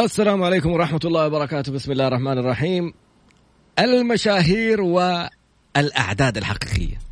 السلام عليكم ورحمة الله وبركاته. بسم الله الرحمن الرحيم. المشاهير والأعداد الحقيقية.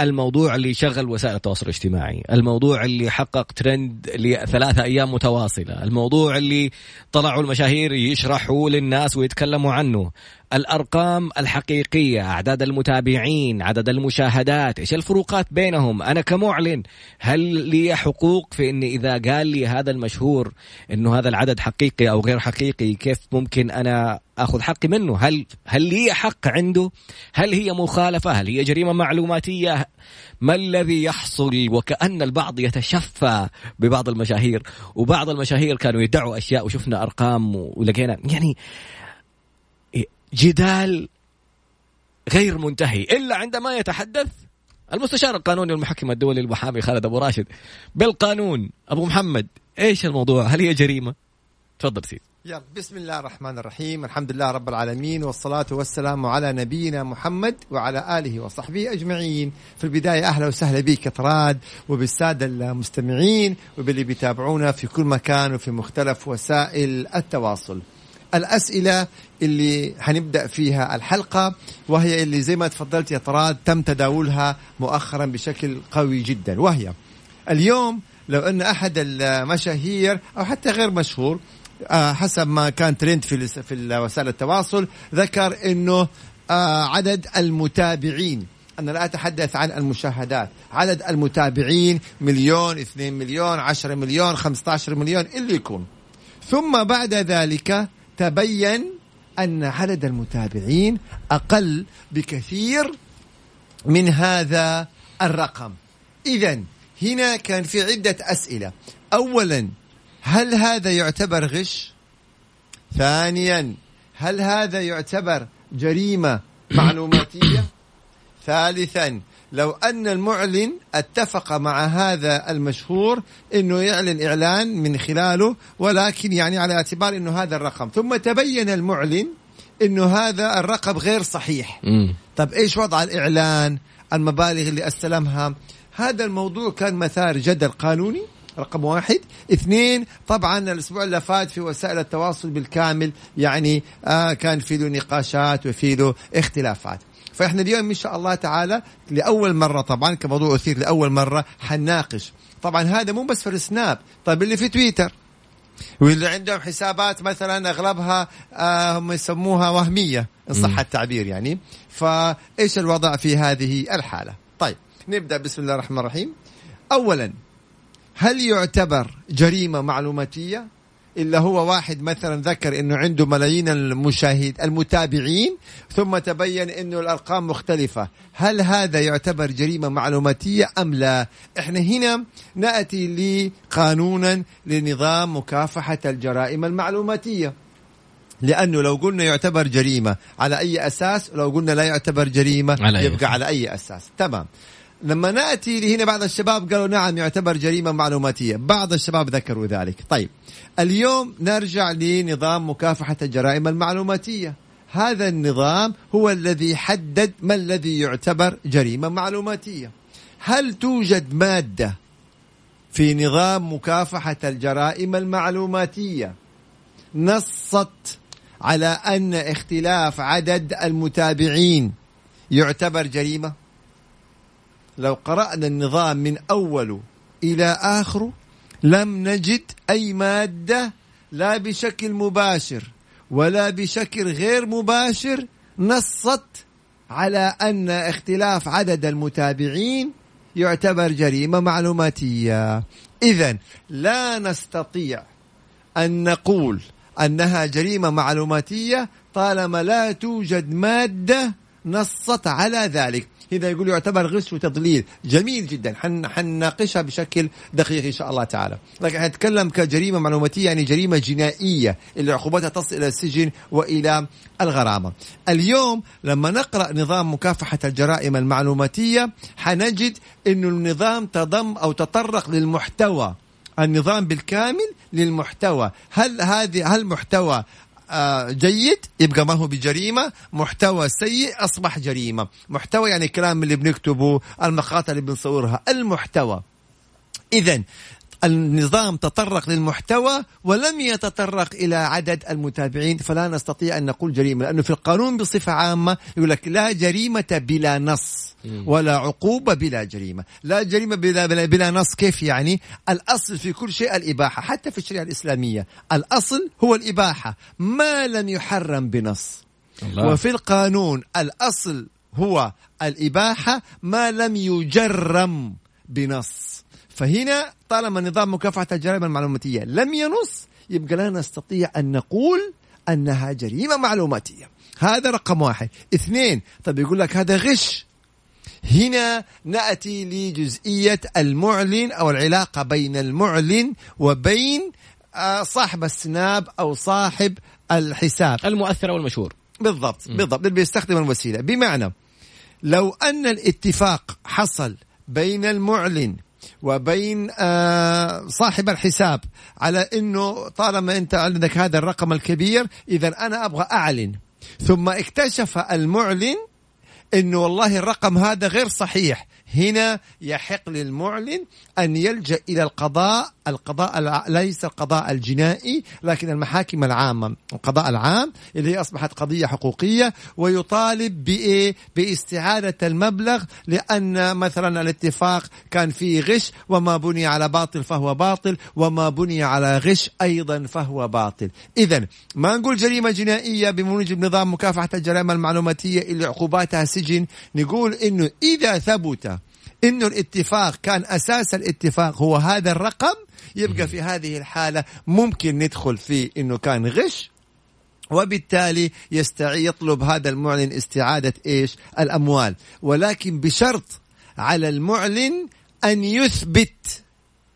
الموضوع اللي شغل وسائل التواصل الاجتماعي الموضوع اللي حقق ترند لثلاثة أيام متواصلة الموضوع اللي طلعوا المشاهير يشرحوا للناس ويتكلموا عنه. الأرقام الحقيقية أعداد المتابعين عدد المشاهدات إيش الفروقات بينهم؟ أنا كمعلن هل لي حقوق في إني إذا قال لي هذا المشهور إنه هذا العدد حقيقي أو غير حقيقي كيف ممكن أنا آخذ حقي منه؟ هل هل لي حق عنده؟ هل هي مخالفة؟ هل هي جريمة معلوماتية؟ ما الذي يحصل؟ وكأن البعض يتشفى ببعض المشاهير وبعض المشاهير كانوا يدعوا أشياء وشفنا أرقام ولقينا يعني جدال غير منتهي. إلا عندما يتحدث المستشار القانوني والمحكم الدولي المحامي خالد أبو راشد بالقانون. أبو محمد إيش الموضوع؟ هل هي جريمة؟ تفضل سيدي يلا بسم الله الرحمن الرحيم. الحمد لله رب العالمين والصلاة والسلام على نبينا محمد وعلى آله وصحبه أجمعين. في البداية أهلا وسهلا بك طراد وبالسادة المستمعين وباللي بيتابعونا في كل مكان وفي مختلف وسائل التواصل. الأسئلة اللي حنبدأ فيها الحلقة وهي اللي زي ما تفضلت يا طراد تم تداولها مؤخرا بشكل قوي جدا وهي اليوم لو أن أحد المشاهير أو حتى غير مشهور آه، حسب ما كان ترند في في وسائل التواصل ذكر إنه آه، عدد المتابعين أنا لا أتحدث عن المشاهدات عدد المتابعين مليون اثنين مليون عشرة مليون خمسة عشر مليون اللي يكون. ثم بعد ذلك تبين أن عدد المتابعين أقل بكثير من هذا الرقم. إذا هنا كان في عدة أسئلة. أولا هل هذا يعتبر غش؟ ثانيا هل هذا يعتبر جريمة معلوماتية؟ ثالثا لو أن المعلن اتفق مع هذا المشهور أنه يعلن إعلان من خلاله ولكن يعني على اعتبار أنه هذا الرقم. ثم تبين المعلن أنه هذا الرقم غير صحيح. م. طب إيش وضع الإعلان؟ المبالغ اللي أستلمها؟ هذا الموضوع كان مثار جدل قانوني رقم واحد. اثنين طبعا الأسبوع اللي فات في وسائل التواصل بالكامل يعني آه كان في له نقاشات وفي له اختلافات. فإحنا اليوم إن شاء الله تعالى لأول مرة طبعا كموضوع أثير لأول مرة حنناقش. طبعا هذا مو بس في السناب طيب اللي في تويتر واللي عندهم حسابات مثلا أغلبها آه هم يسموها وهمية إن صح التعبير يعني. فإيش الوضع في هذه الحالة؟ طيب نبدأ بسم الله الرحمن الرحيم. اولا هل يعتبر جريمة معلوماتية؟ إلا هو واحد مثلا ذكر أنه عنده ملايين المشاهد المتابعين ثم تبين أنه الأرقام مختلفة. هل هذا يعتبر جريمة معلوماتية أم لا؟ إحنا هنا نأتي لقانونا لنظام مكافحة الجرائم المعلوماتية. لأنه لو قلنا يعتبر جريمة على أي أساس؟ لو قلنا لا يعتبر جريمة على يبقى على أي أساس؟ تمام. لما نأتي لهنا بعض الشباب قالوا نعم يعتبر جريمة معلوماتية. بعض الشباب ذكروا ذلك. طيب اليوم نرجع لنظام مكافحة الجرائم المعلوماتية. هذا النظام هو الذي حدد ما الذي يعتبر جريمة معلوماتية. هل توجد مادة في نظام مكافحة الجرائم المعلوماتية نصت على أن اختلاف عدد المتابعين يعتبر جريمة؟ لو قرأنا النظام من أوله إلى آخره لم نجد أي مادة لا بشكل مباشر ولا بشكل غير مباشر نصت على أن اختلاف عدد المتابعين يعتبر جريمة معلوماتية. إذا لا نستطيع أن نقول أنها جريمة معلوماتية طالما لا توجد مادة نصت على ذلك. هنا يقول يعتبر غش وتضليل. جميل جدا. حن حنناقشها بشكل دقيق إن شاء الله تعالى. لكن حنتكلم كجريمة معلوماتية يعني جريمة جنائية اللي عقوبتها تصل إلى السجن وإلى الغرامة. اليوم لما نقرأ نظام مكافحة الجرائم المعلوماتية حنجد إنه النظام تضم أو تطرق للمحتوى. النظام بالكامل للمحتوى. هل هذه هل محتوى جيد يبقى ما هو بجريمة محتوى سيء أصبح جريمة. محتوى يعني الكلام اللي بنكتبه المقاطع اللي بنصورها المحتوى. اذا النظام تطرق للمحتوى ولم يتطرق إلى عدد المتابعين فلا نستطيع أن نقول جريمة لأنه في القانون بصفة عامة يقول لك لا جريمة بلا نص ولا عقوبة بلا جريمة. لا جريمة بلا, بلا, بلا نص كيف يعني؟ الأصل في كل شيء الإباحة حتى في الشريعة الإسلامية الأصل هو الإباحة ما لم يحرم بنص. الله. وفي القانون الأصل هو الإباحة ما لم يجرم بنص. فهنا طالما نظام مكافحة الجرائم المعلوماتية لم ينص يبقى لا نستطيع أن نقول أنها جريمة معلوماتية. هذا رقم واحد. اثنين طب يقول لك هذا غش. هنا نأتي لجزئية المعلن أو العلاقة بين المعلن وبين آه، صاحب السناب أو صاحب الحساب. المؤثر أو المشهور. بالضبط بالضبط. اللي بيستخدم الوسيلة. بمعنى لو أن الاتفاق حصل بين المعلن وبين آه، صاحب الحساب على إنه طالما أنت عندك هذا الرقم الكبير إذا أنا أبغى أعلن. ثم اكتشف المعلن إنه والله الرقم هذا غير صحيح. هنا يحق للمعلن أن يلجأ إلى القضاء القضاء ليس القضاء الجنائي لكن المحاكم العامة. القضاء العام اللي هي أصبحت قضية حقوقية ويطالب بايه باستعادة المبلغ لأن مثلا الاتفاق كان فيه غش وما بني على باطل فهو باطل وما بني على غش أيضا فهو باطل. اذا ما نقول جريمة جنائية بموجب نظام مكافحة الجرائم المعلوماتية اللي عقوباتها سجن؟ نقول إنه إذا ثبت إنه الاتفاق كان أساس الاتفاق هو هذا الرقم يبقى في هذه الحالة ممكن ندخل في إنه كان غش وبالتالي يستعي يطلب هذا المعلن استعادة إيش؟ الأموال ولكن بشرط على المعلن أن يثبت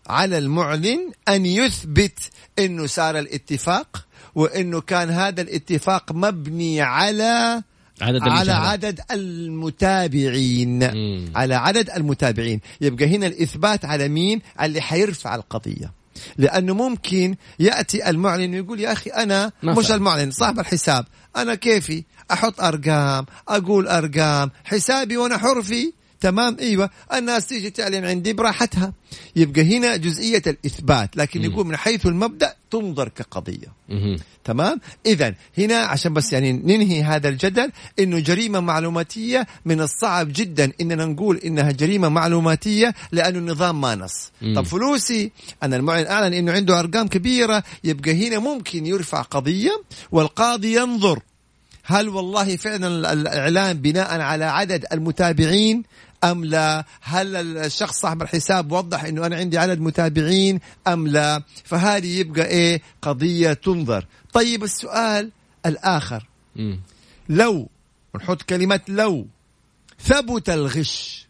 على المعلن أن يثبت إنه صار الاتفاق وإنه كان هذا الاتفاق مبني على عدد على عدد المتابعين. مم. على عدد المتابعين. يبقى هنا الإثبات على مين؟ اللي حيرفع القضية. لأنه ممكن يأتي المعلن ويقول يا أخي أنا مثلا. مش المعلن صاحب الحساب. أنا كيفي؟ أحط أرقام أقول أرقام. حسابي وأنا حر فيه تمام؟ أيوه. الناس تيجي تعلن عندي براحتها. يبقى هنا جزئية الإثبات لكن يقول من حيث المبدأ تنظر كقضية. تمام؟ اذا هنا عشان بس يعني ننهي هذا الجدل إنه جريمة معلوماتية من الصعب جدا إننا نقول إنها جريمة معلوماتية لأنه النظام ما نص. طب فلوسي أنا المعلن أعلن إنه عنده أرقام كبيرة يبقى هنا ممكن يرفع قضية والقاضي ينظر. هل والله فعلا الإعلان بناء على عدد المتابعين؟ أم لا؟ هل الشخص صاحب الحساب وضح إنه أنا عندي عدد متابعين أم لا؟ فهذه يبقى إيه؟ قضية تنظر. طيب السؤال الآخر. م. لو نحط كلمه لو ثبت الغش.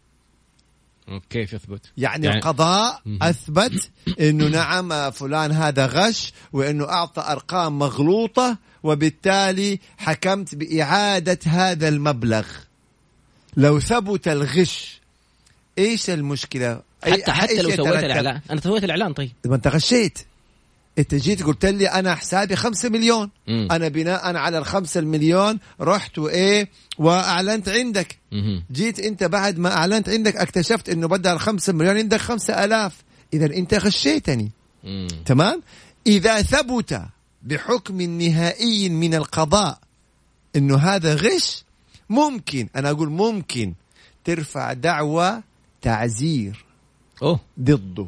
كيف يثبت؟ يعني, يعني القضاء أثبت إنه نعم فلان هذا غش وإنه أعطى أرقام مغلوطة وبالتالي حكمت بإعادة هذا المبلغ. لو ثبت الغش إيش المشكلة؟ حتى حتى لو سويت الإعلان. أنا سويت الإعلان طيب. ما أنت غشيت. أنت جيت قلت لي أنا حسابي خمسة مليون. مم. أنا بناء على الخمسة المليون رحت وإيه؟ وأعلنت عندك. مم. جيت أنت بعد ما أعلنت عندك اكتشفت إنه بدل الخمسة مليون عندك خمسة آلاف. اذا أنت غشيتني. مم. تمام؟ إذا ثبت بحكم نهائي من القضاء إنه هذا غش ممكن أنا أقول ممكن ترفع دعوى تعزير أوه. ضده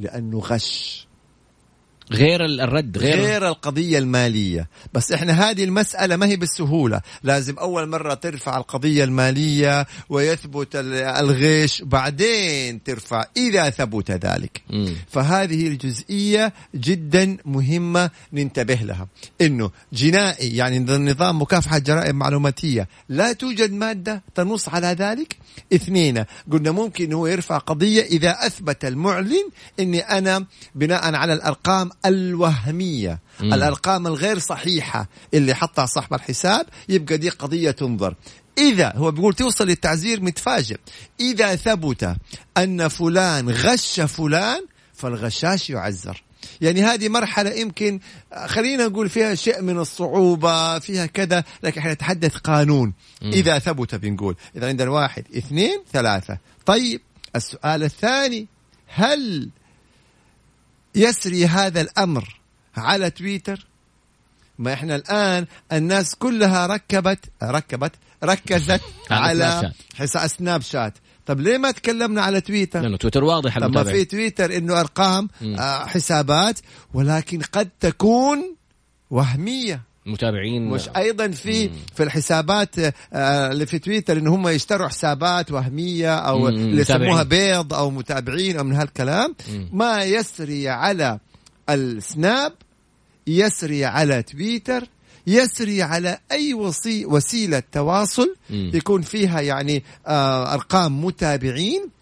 لأنه غش غير الرد غير, غير القضية المالية. بس إحنا هذه المسألة ما هي بالسهولة. لازم أول مرة ترفع القضية المالية ويثبت الغش بعدين ترفع إذا ثبت ذلك. مم. فهذه الجزئية جدا مهمة ننتبه لها. إنه جنائي يعني نظام مكافحة جرائم معلوماتية لا توجد مادة تنص على ذلك؟ اثنين قلنا ممكن هو يرفع قضية إذا أثبت المعلن أني أنا بناء على الأرقام الوهمية مم. الأرقام الغير صحيحة اللي حطها صاحب الحساب يبقى دي قضية تنظر. إذا هو بيقول توصل للتعزير متفاجئ. إذا ثبت أن فلان غش فلان فالغشاش يعزر. يعني هذه مرحلة يمكن خلينا نقول فيها شيء من الصعوبة فيها كذا لكن إحنا نتحدث قانون. إذا ثبت بنقول. إذا عندنا واحد اثنين ثلاثة. طيب السؤال الثاني هل يسري هذا الأمر على تويتر. ما إحنا الآن الناس كلها ركبت ركبت ركزت على. حساب سناب شات. طب ليه ما تكلمنا على تويتر؟ لأنه تويتر واضح طب ما في تويتر إنه أرقام. آه حسابات ولكن قد تكون وهمية. المتابعين مش أيضا في في الحسابات آه، اللي في تويتر إن هم يشتروا حسابات وهمية أو مم، اللي يسموها متابعين. بيض أو متابعين أو من هالكلام مم. ما يسري على السناب يسري على تويتر يسري على أي وسيلة تواصل مم. يكون فيها يعني آه أرقام متابعين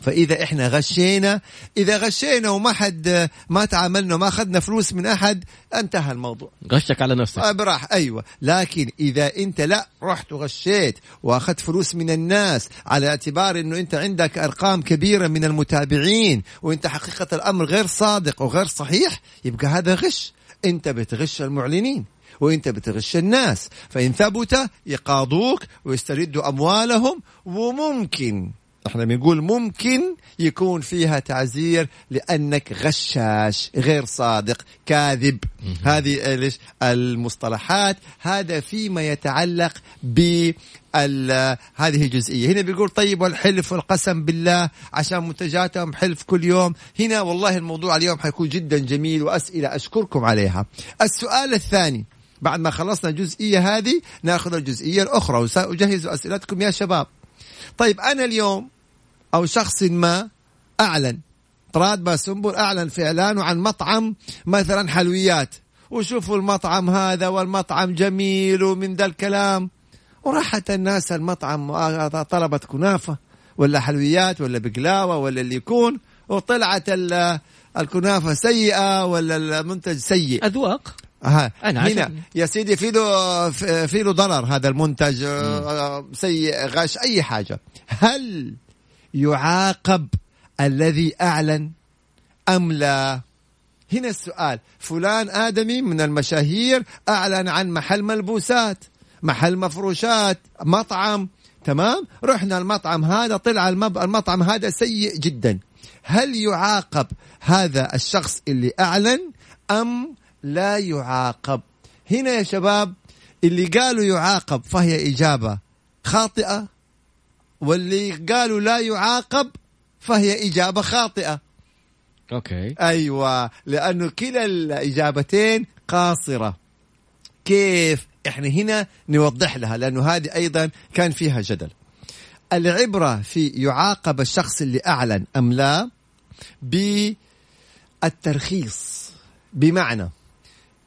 فإذا إحنا غشينا إذا غشينا وما حد ما تعاملنا وما أخذنا فلوس من أحد انتهى الموضوع. غشك على نفسك. آه براح أيوه. لكن إذا أنت لا رحت وغشيت وأخذت فلوس من الناس على اعتبار إنه أنت عندك أرقام كبيرة من المتابعين وأنت حقيقة الأمر غير صادق وغير صحيح يبقى هذا غش. أنت بتغش المعلنين وأنت بتغش الناس. فإن ثبت يقاضوك ويستردوا أموالهم وممكن إحنا بنقول ممكن يكون فيها تعزير لأنك غشاش غير صادق كاذب. هذه ليش المصطلحات. هذا فيما يتعلق ب هذه الجزئية. هنا بيقول طيب والحلف والقسم بالله عشان منتجاتهم حلف كل يوم. هنا والله الموضوع اليوم حيكون جدا جميل وأسئلة أشكركم عليها. السؤال الثاني. بعد ما خلصنا الجزئية هذه ناخذ الجزئية الأخرى وسأجهز أسئلتكم يا شباب. طيب أنا اليوم أو شخص ما أعلن. طراد باسنبل أعلن في إعلانه عن مطعم مثلا حلويات. وشوفوا المطعم هذا والمطعم جميل ومن ذا الكلام. وراحت الناس المطعم آه، طلبت كنافة ولا حلويات ولا بقلاوة ولا اللي يكون. وطلعت ال- الكنافة سيئة ولا المنتج سيء. أذواق؟ ها أنا هنا عشان- يا سيدي في له في له ضرر هذا المنتج آه، سيء غش أي حاجة. هل يعاقب الذي أعلن أم لا؟ هنا السؤال. فلان آدمي من المشاهير أعلن عن محل ملبوسات محل مفروشات مطعم. تمام؟ رحنا المطعم هذا طلع. المطعم هذا سيء جدا. هل يعاقب هذا الشخص اللي أعلن أم لا يعاقب؟ هنا يا شباب اللي قالوا يعاقب فهي إجابة خاطئة. واللي قالوا لا يعاقب فهي إجابة خاطئة. أوكي. أيوه لأنه كلا الإجابتين قاصرة. كيف إحنا هنا نوضح لها؟ لأنه هذه أيضا كان فيها جدل. العبرة في يعاقب الشخص اللي أعلن أم لا بالترخيص بمعنى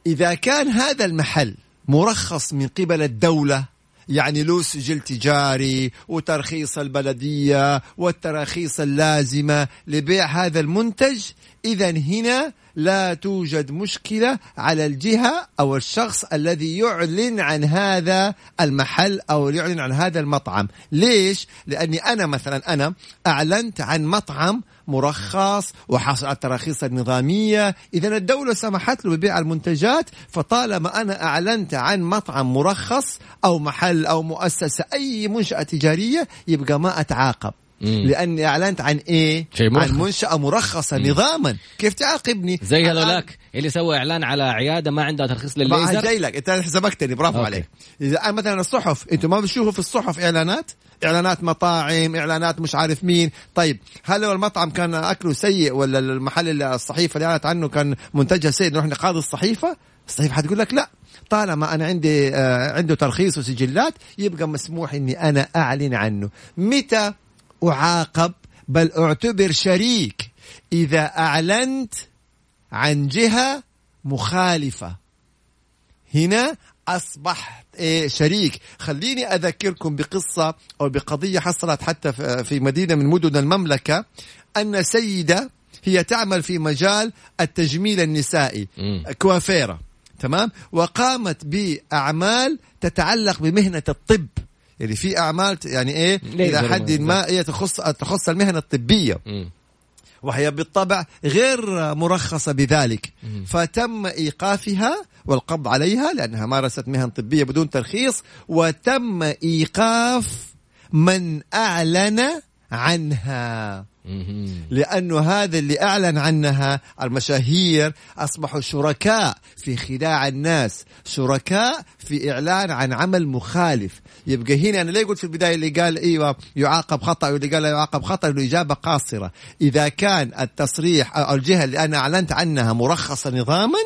إذا كان هذا المحل مرخص من قبل الدولة يعني له سجل تجاري وترخيص البلدية والتراخيص اللازمة لبيع هذا المنتج اذا هنا لا توجد مشكلة على الجهة أو الشخص الذي يعلن عن هذا المحل أو يعلن عن هذا المطعم. ليش؟ لأني أنا مثلا أنا أعلنت عن مطعم مرخص وحاصل على التراخيص النظامية إذا الدولة سمحت له ببيع المنتجات فطالما أنا أعلنت عن مطعم مرخص أو محل أو مؤسسة أي منشأة تجارية يبقى ما أتعاقب. مم. لأني أعلنت عن إيه؟ شيء مرخص. عن منشأة مرخصة نظاما. كيف تعاقبني؟ زي هذولاك اللي سوى إعلان على عيادة ما عندها ترخيص ما للليزر جاي لك. أنت سبقتني برافو أوكي. عليك. إذا مثلا الصحف أنتم ما بتشوفوا في الصحف إعلانات؟ إعلانات مطاعم إعلانات مش عارف مين. طيب هل لو المطعم كان أكله سيء ولا المحل الصحيفه اللي أعلنت عنه كان منتجها سيء نروح نقاضي الصحيفة؟ الصحيفة حتقول لك لا. طالما أنا عندي آه عنده ترخيص وسجلات يبقى مسموح إني أنا أعلن عنه. متى أعاقب؟ بل أعتبر شريك. إذا أعلنت عن جهة مخالفة. هنا اصبحت إيه شريك. خليني أذكركم بقصة أو بقضية حصلت حتى في مدينة من مدن المملكة. أن سيدة هي تعمل في مجال التجميل النسائي كوافيرة. تمام؟ وقامت بأعمال تتعلق بمهنة الطب. يعني في أعمال يعني إيه؟ إلى حد ما هي تخص تخص المهنة الطبية. وهي بالطبع غير مرخصة بذلك. فتم إيقافها والقبض عليها لأنها مارست مهن طبية بدون ترخيص وتم إيقاف من أعلن عنها. لأنه هذا اللي أعلن عنها المشاهير أصبحوا شركاء في خداع الناس شركاء في إعلان عن عمل مخالف. يبقى هنا أنا ليه قلت في البداية اللي قال إيوه يعاقب خطأ واللي قال لا يعاقب خطأ الإجابة قاصرة. إذا كان التصريح أو الجهة اللي أنا أعلنت عنها مرخصة نظاما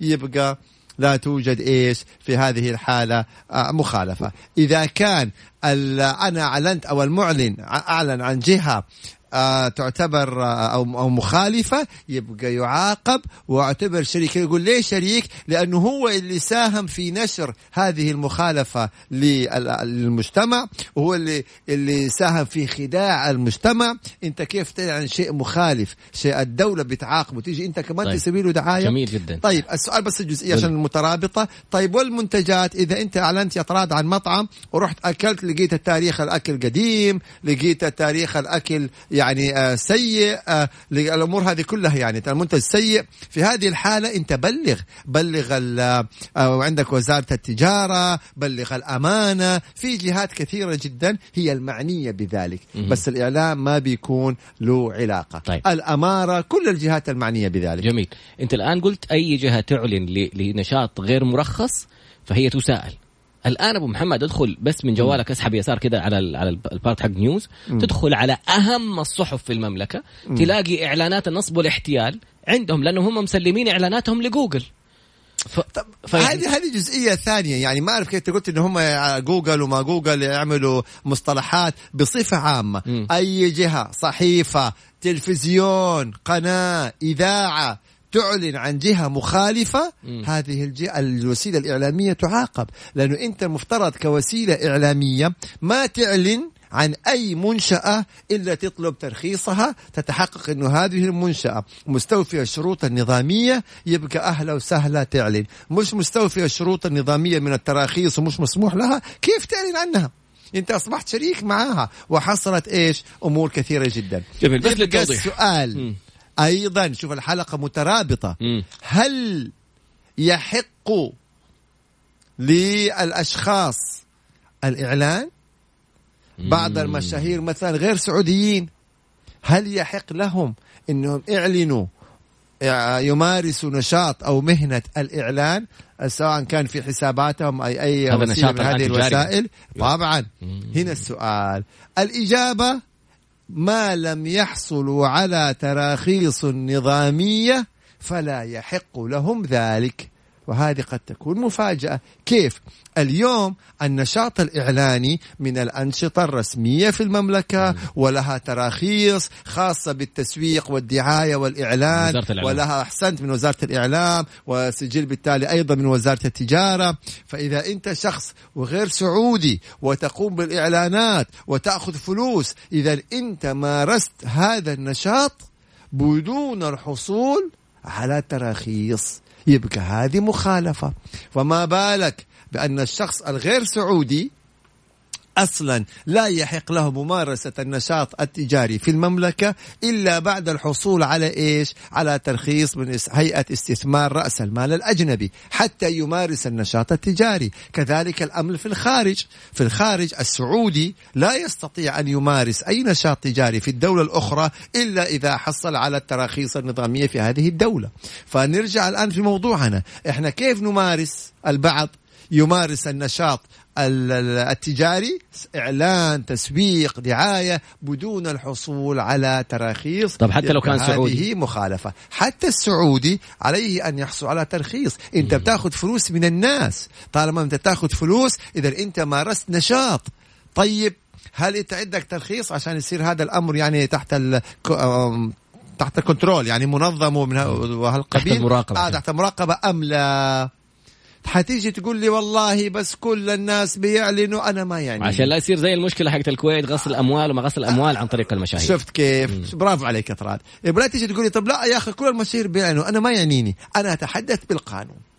يبقى لا توجد إيش في هذه الحالة آه، مخالفة. إذا كان أنا أعلنت أو المعلن أعلن عن جهة آه تعتبر آه أو, أو مخالفة يبقى يعاقب واعتبر شريك. يقول ليه شريك؟ لأنه هو اللي ساهم في نشر هذه المخالفة للمجتمع وهو اللي اللي ساهم في خداع المجتمع. أنت كيف تعلن شيء مخالف؟ شيء الدولة بتعاقبه. تيجي أنت كمان طيب. تسوي له دعاية؟ جميل جدا. طيب السؤال بس الجزئية عشان المترابطة. طيب والمنتجات؟ إذا أنت أعلنت يا طراد عن مطعم ورحت أكلت لقيت التاريخ الأكل قديم لقيت تاريخ الأكل يعني يعني آه، سيء آه، الأمور هذه كلها يعني. المنتج سيء. في هذه الحالة انت بلغ بلغ آه، وعندك وزارة التجارة بلغ الأمانة. في جهات كثيرة جدا هي المعنية بذلك. بس الإعلام ما بيكون له علاقة. طيب. الأمارة كل الجهات المعنية بذلك. جميل. أنت الآن قلت أي جهة تعلن لنشاط غير مرخص فهي تساءل. الآن أبو محمد ادخل بس من جوالك اسحب يسار كذا على على البارت حق نيوز. تدخل على أهم الصحف في المملكة. تلاقي إعلانات النصب والاحتيال عندهم لأنه هم مسلمين إعلاناتهم لجوجل. ف... ف... هذه هذه جزئية ثانية. يعني ما أعرف كيف قلت ان هم جوجل وما جوجل يعملوا مصطلحات بصفة عامة. م. أي جهة؟ صحيفة تلفزيون قناة إذاعة. تعلن عن جهة مخالفة م. هذه الجهة الوسيلة الإعلامية تعاقب. لأنه أنت المفترض كوسيلة إعلامية ما تعلن عن أي منشأة إلا تطلب ترخيصها تتحقق أنه هذه المنشأة مستوفية الشروط النظامية يبقى أهلا وسهلا تعلن. مش مستوفية الشروط النظامية من التراخيص ومش مسموح لها كيف تعلن عنها؟ أنت أصبحت شريك معاها وحصلت إيش؟ أمور كثيرة جدا. جميل بس السؤال أيضا شوف الحلقة مترابطة. هل يحق للأشخاص الإعلان؟ بعض المشاهير مثلا غير سعوديين هل يحق لهم إنهم يعلنوا يمارسوا نشاط أو مهنة الإعلان سواء كان في حساباتهم اي أي وسيلة من هذه الوسائل؟ طبعا. هنا السؤال. الإجابة ما لم يحصلوا على تراخيص نظامية فلا يحق لهم ذلك. وهذه قد تكون مفاجأة. كيف؟ اليوم النشاط الإعلاني من الأنشطة الرسمية في المملكة ولها تراخيص خاصة بالتسويق والدعاية والإعلان ولها أحسنت من وزارة الإعلام وسجل بالتالي أيضا من وزارة التجارة. فإذا أنت شخص وغير سعودي وتقوم بالإعلانات وتأخذ فلوس إذا أنت مارست هذا النشاط بدون الحصول على تراخيص. يبقى هذه مخالفة. فما بالك بأن الشخص الغير سعودي أصلا لا يحق له ممارسة النشاط التجاري في المملكة إلا بعد الحصول على إيش؟ على ترخيص من هيئة استثمار رأس المال الأجنبي حتى يمارس النشاط التجاري، كذلك الامر في الخارج، في الخارج السعودي لا يستطيع أن يمارس أي نشاط تجاري في الدولة الأخرى إلا إذا حصل على التراخيص النظامية في هذه الدولة. فنرجع الآن في موضوعنا، إحنا كيف نمارس البعض يمارس النشاط التجاري إعلان تسويق دعاية بدون الحصول على تراخيص طب حتى لو كان سعودي. هذه مخالفة. حتى السعودي عليه أن يحصل على ترخيص. إنت بتاخذ فلوس من الناس. طالما إنت تاخذ فلوس إذا إنت مارست نشاط. طيب هل إنت عندك ترخيص؟ عشان يصير هذا الأمر يعني تحت ال تحت كنترول يعني منظم ومن وهالقبيل. تحت المراقبة. آه تحت مراقبه أم لا؟ حتيجي تقول لي والله بس كل الناس بيعلنوا أنا ما يعني. عشان لا يصير زي المشكلة حقت الكويت غسل اموال وما غسل اموال عن طريق المشاهير. شفت كيف؟ مم. برافو عليك يا طراد. لا تيجي تقول لي طب لا يا أخي كل المشاهير بيعلنوا أنا ما يعنيني. أنا أتحدث بالقانون.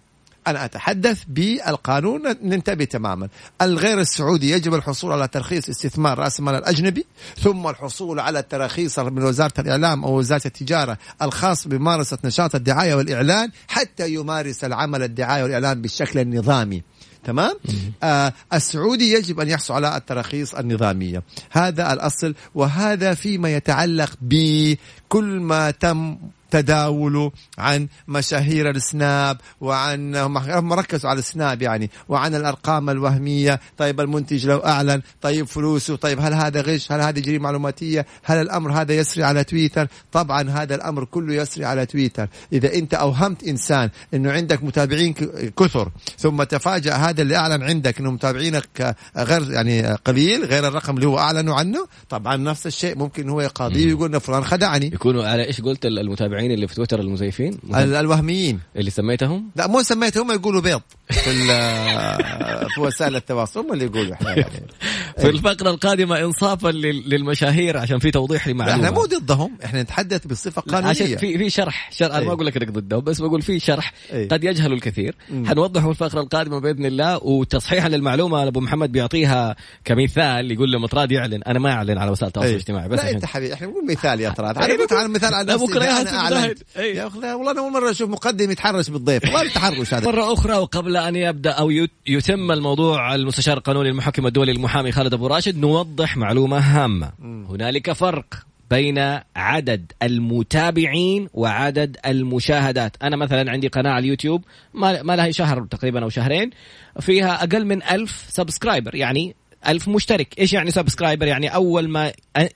أنا أتحدث بالقانون ننتبه تماما. الغير السعودي يجب الحصول على ترخيص استثمار رأس المال الأجنبي ثم الحصول على التراخيص من وزارة الإعلام أو وزارة التجارة الخاص بممارسة نشاط الدعاية والإعلان حتى يمارس العمل الدعاية والإعلان بالشكل النظامي. تمام؟ آه السعودي يجب أن يحصل على التراخيص النظامية. هذا الأصل وهذا فيما يتعلق بكل ما تم تداوله عن مشاهير السناب وعن هم ركزوا على السناب يعني وعن الأرقام الوهمية. طيب المنتج لو أعلن طيب فلوسه طيب هل هذا غش؟ هل هذه جريمة معلوماتية؟ هل الأمر هذا يسري على تويتر؟ طبعا هذا الأمر كله يسري على تويتر. إذا أنت أوهمت إنسان إنه عندك متابعين كثر ثم تفاجأ هذا اللي أعلن عندك إنه متابعينك غير يعني قليل غير الرقم اللي هو أعلنوا عنه طبعا نفس الشيء ممكن هو يقاضيه ويقول فلان خدعني. يكونوا على إيش قلت المتابعين المتابعين اللي في تويتر المزيفين. الوهميين. اللي سميتهم. لا مو سميتهم هم يقولوا بيض في, في وسائل التواصل هم اللي يقولوا إحنا يعني. في الفقرة القادمة انصافا للمشاهير عشان في توضيح لمعلومة. إحنا مو ضدهم. إحنا نتحدث بصفه قانونيه عشان في في شرح, شرح أنا ما إيه. أقول لك إنك ضدهم بس بقول في شرح أي. قد يجهل الكثير. حنوضحه في الفقرة القادمة بإذن الله وتصحيحا للمعلومة أبو محمد بيعطيها كمثال يقول له مطراد يعلن. أنا ما أعلن على وسائل التواصل إيه. الاجتماعي بس لا أنت حبيبي إحنا نقول مثال يا طراد أنا قلت على مثال على نفسي بكره أنا أعلنت. يا أخي والله أنا أول مرة أشوف مقدم يتحرش بالضيف. والله التحرش هذا. مرة أخرى وقبل أن يبدأ أو يتم الموضوع المستشار القانوني المحكم الدولي المحامي خالد أبو راشد نوضح معلومة هامة. هنالك فرق بين عدد المتابعين وعدد المشاهدات. أنا مثلا عندي قناة على اليوتيوب ما لها شهر تقريبا أو شهرين فيها أقل من ألف subscriber يعني ألف مشترك. إيش يعني subscriber يعني أول ما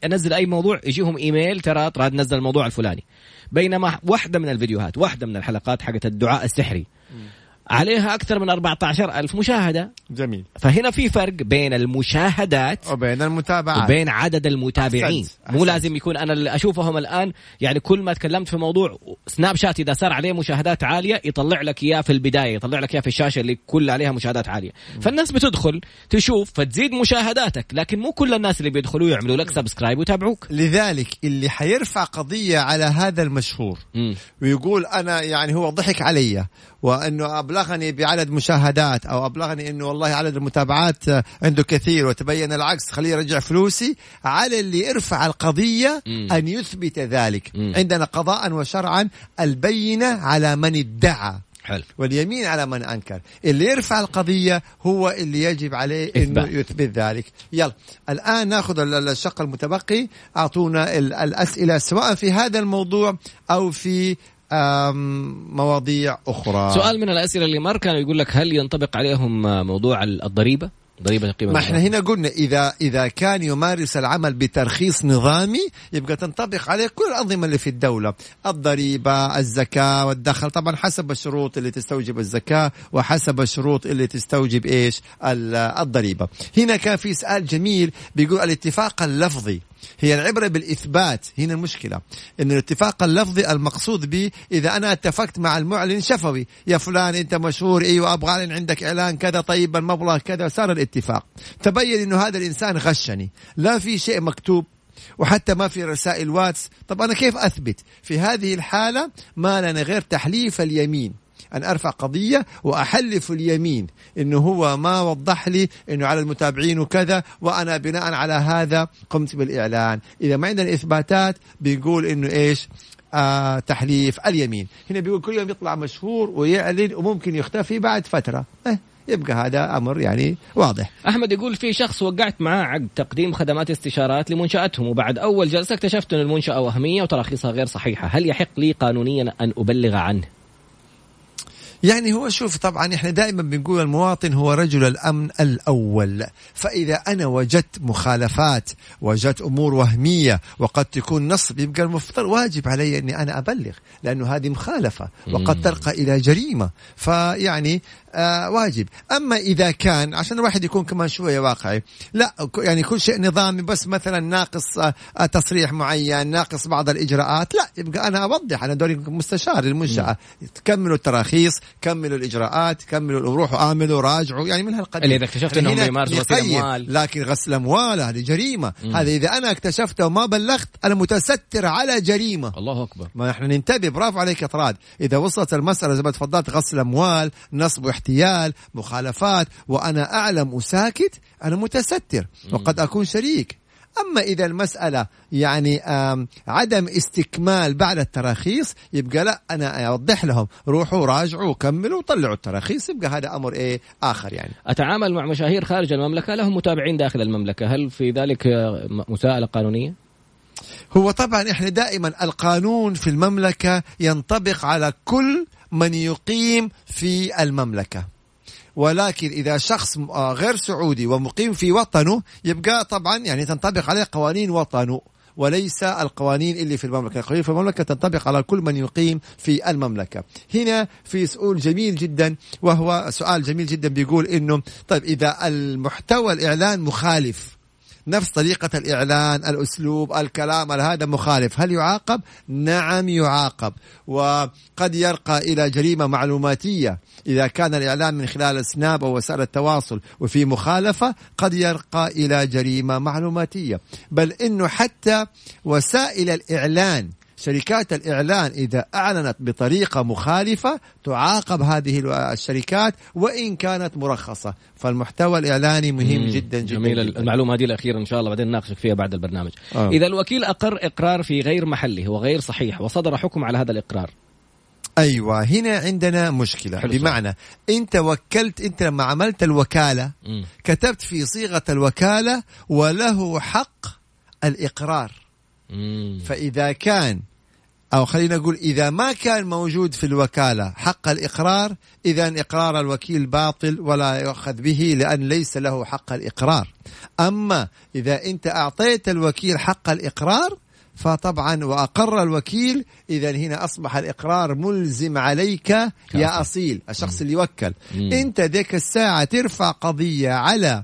أنزل أي موضوع يجيهم إيميل ترى ترى نزل الموضوع الفلاني. بينما واحدة من الفيديوهات واحدة من الحلقات حقت الدعاء السحري. عليها أكثر من 14 ألف مشاهدة جميل فهنا في فرق بين المشاهدات وبين المتابعات وبين عدد المتابعين أحسنت. أحسنت. مو لازم يكون أنا اللي أشوفهم الآن يعني كل ما تكلمت في موضوع Snapchat إذا صار عليه مشاهدات عالية يطلع لك إياه في البداية يطلع لك إياه في الشاشة اللي كل عليها مشاهدات عالية م. فالناس بتدخل تشوف فتزيد مشاهداتك لكن مو كل الناس اللي بيدخلوا يعملوا لك سبسكرايب ويتابعوك لذلك اللي حيرفع قضية على هذا المشهور م. ويقول أنا يعني هو ضحك علي وأنه أبلغني بعدد مشاهدات أو أبلغني إنه والله عدد المتابعات عنده كثير وتبين العكس خليه يرجع فلوسي على اللي يرفع القضية مم. أن يثبت ذلك مم. عندنا قضاء وشرعا البينة على من ادعى حلو. واليمين على من أنكر اللي يرفع القضية هو اللي يجب عليه إنه يثبت ذلك يلا الآن نأخذ الشق المتبقي أعطونا الأسئلة سواء في هذا الموضوع أو في مواضيع أخرى. سؤال من الأسئلة اللي مر كان يقول لك هل ينطبق عليهم موضوع الضريبة؟ ضريبة القيمة ما إحنا هنا قلنا إذا إذا كان يمارس العمل بترخيص نظامي يبقى تنطبق عليه كل الأنظمة اللي في الدولة. الضريبة الزكاة والدخل. طبعا حسب الشروط اللي تستوجب الزكاة وحسب الشروط اللي تستوجب إيش؟ الضريبة. هنا كان في سؤال جميل بيقول الاتفاق اللفظي. هي العبرة بالإثبات. هنا المشكلة. إن الاتفاق اللفظي المقصود به إذا أنا اتفقت مع المعلن شفوي. يا فلان أنت مشهور أيوة أبغى أعلن عندك إعلان كذا طيب المبلغ كذا صار الاتفاق. تبين إنه هذا الإنسان غشني. لا في شيء مكتوب وحتى ما في رسائل واتس. طب أنا كيف أثبت؟ في هذه الحالة ما لنا غير تحليف اليمين. أن أرفع قضية وأحلف اليمين. أنه هو ما وضح لي أنه على المتابعين وكذا وأنا بناء على هذا قمت بالإعلان. إذا ما عندنا إثباتات بيقول أنه إيش؟ آه تحليف اليمين. هنا بيقول كل يوم يطلع مشهور ويعلن وممكن يختفي بعد فترة. إيه يبقى هذا أمر يعني واضح. أحمد يقول في شخص وقعت معاه عقد تقديم خدمات استشارات لمنشآتهم وبعد أول جلسة اكتشفت إن المنشأة وهمية وتراخيصها غير صحيحة، هل يحق لي قانونيا أن أبلغ عنه؟ يعني هو شوف طبعا إحنا دائما بنقول المواطن هو رجل الأمن الأول. فإذا أنا وجدت مخالفات وجدت أمور وهمية وقد تكون نصب يبقى المفترض واجب علي إني أنا أبلغ لأنه هذه مخالفة وقد ترقى إلى جريمة. فيعني آه واجب. أما إذا كان عشان الواحد يكون كمان شوية واقعي لا يعني كل شيء نظامي بس مثلا ناقص آه تصريح معين ناقص بعض الإجراءات لا يبقى أنا أوضح أنا دوري مستشار للمنشاه تكملوا التراخيص كملوا الإجراءات كملوا روحوا اعملوا راجعوا يعني من هالقدر. اللي إذا اكتشفت إنهم يمارسوا غسيل اموال لكن غسل أموال هذه جريمة. هذا إذا أنا اكتشفته وما بلغت أنا متستر على جريمة. الله أكبر. ما إحنا ننتبه. برافو عليك يا طراد. إذا وصلت المسألة زي ما تفضلت غسل أموال نصب واحتيال مخالفات وأنا أعلم وساكت أنا متستر وقد أكون شريك. أما إذا المسألة يعني عدم استكمال بعد التراخيص يبقى لا أنا أوضح لهم روحوا راجعوا كملوا طلعوا التراخيص يبقى هذا أمر إيه آخر يعني. أتعامل مع مشاهير خارج المملكة؟ لهم متابعين داخل المملكة. هل في ذلك مساءلة قانونية؟ هو طبعا إحنا دائما القانون في المملكة ينطبق على كل من يقيم في المملكة. ولكن إذا شخص غير سعودي ومقيم في وطنه يبقى طبعا يعني تنطبق عليه قوانين وطنه وليس القوانين اللي في المملكة. القوانين في المملكة تنطبق على كل من يقيم في المملكة. هنا في سؤال جميل جدا وهو سؤال جميل جدا بيقول إنه طيب إذا المحتوى الإعلان مخالف نفس طريقة الإعلان الأسلوب الكلام هذا مخالف. هل يعاقب؟ نعم يعاقب. وقد يرقى إلى جريمة معلوماتية. إذا كان الإعلان من خلال سناب أو وسائل التواصل وفي مخالفة قد يرقى إلى جريمة معلوماتية. بل إنه حتى وسائل الإعلان شركات الإعلان إذا أعلنت بطريقة مخالفة تعاقب هذه الشركات وإن كانت مرخصة فالمحتوى الإعلاني مهم مم. جدا جدا جميل جداً. المعلومة هذه الأخيرة إن شاء الله بعدين نناقشك فيها بعد البرنامج آه. إذا الوكيل أقر إقرار في غير محله وغير صحيح وصدر حكم على هذا الإقرار أيوه هنا عندنا مشكلة بمعنى إنت وكلت إنت لما عملت الوكالة م. كتبت في صيغة الوكالة وله حق الإقرار م. فإذا كان أو خلينا نقول إذا ما كان موجود في الوكالة حق الإقرار إذا إقرار الوكيل باطل ولا يؤخذ به لأن ليس له حق الإقرار. أما إذا أنت أعطيت الوكيل حق الإقرار فطبعا وأقر الوكيل إذا هنا أصبح الإقرار ملزم عليك يا أصيل الشخص اللي يوكل. أنت ذيك الساعة ترفع قضية على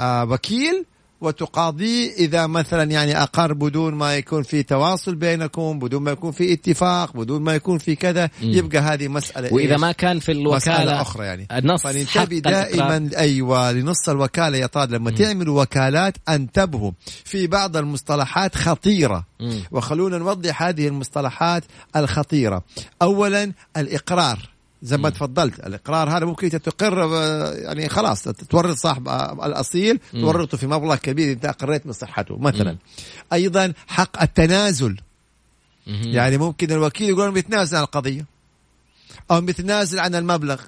الوكيل وتقاضيه إذا مثلا يعني أقر بدون ما يكون في تواصل بينكم بدون ما يكون في اتفاق بدون ما يكون في كذا يبقى هذه مسألة وإذا ما كان في الوكالة مسألة أخرى يعني. النص فننتبه دائما أيوة لنص الوكالة يا طاد لما تعملوا وكالات أنتبهوا في بعض المصطلحات خطيرة. وخلونا نوضح هذه المصطلحات الخطيرة. أولا الإقرار. زي ما تفضلت الإقرار هذا ممكن تقر يعني خلاص تورط صاحب الأصيل تورطه في مبلغ كبير أنت أقريت من صحته مثلا أيضا حق التنازل. يعني ممكن الوكيل يقول أنا بيتنازل عن القضية أو بيتنازل عن المبلغ.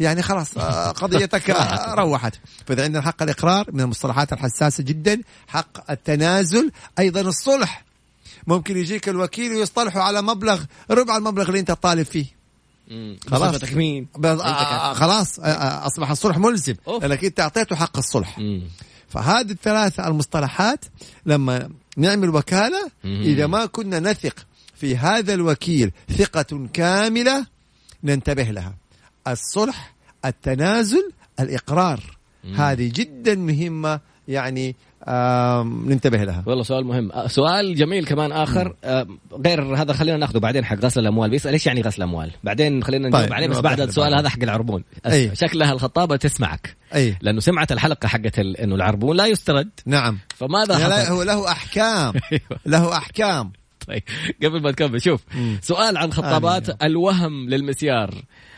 يعني خلاص آه، قضيتك روحت. فإذا عندنا حق الإقرار من المصطلحات الحساسة جدا حق التنازل. أيضا الصلح. ممكن يجيك الوكيل ويصطلحوا على مبلغ ربع المبلغ اللي أنت طالب فيه. خلاص. تكمين آه، آه، خلاص. آه، أصبح الصلح ملزم لانك أنت أعطيته حق الصلح. مم. فهذه الثلاثة المصطلحات لما نعمل وكاله مم. إذا ما كنا نثق في هذا الوكيل ثقة كاملة ننتبه لها. الصلح التنازل الإقرار. مم. هذه جدا مهمة يعني ننتبه لها. والله سؤال مهم. آه، سؤال جميل كمان آخر. غير هذا خلينا ناخذه بعدين حق غسل الأموال. بيسال إيش يعني غسل أموال؟ بعدين خلينا نجاوب طيب. عليه بس بعد السؤال هذا حق العربون. أيه. شكلها الخطابة تسمعك. أيه. لأنه سمعت الحلقة حقت إنه العربون لا يسترد. نعم. فماذا لا هو له أحكام. أيوه. له أحكام. طيب قبل ما تكمل شوف. سؤال عن خطابات الوهم للمسيار.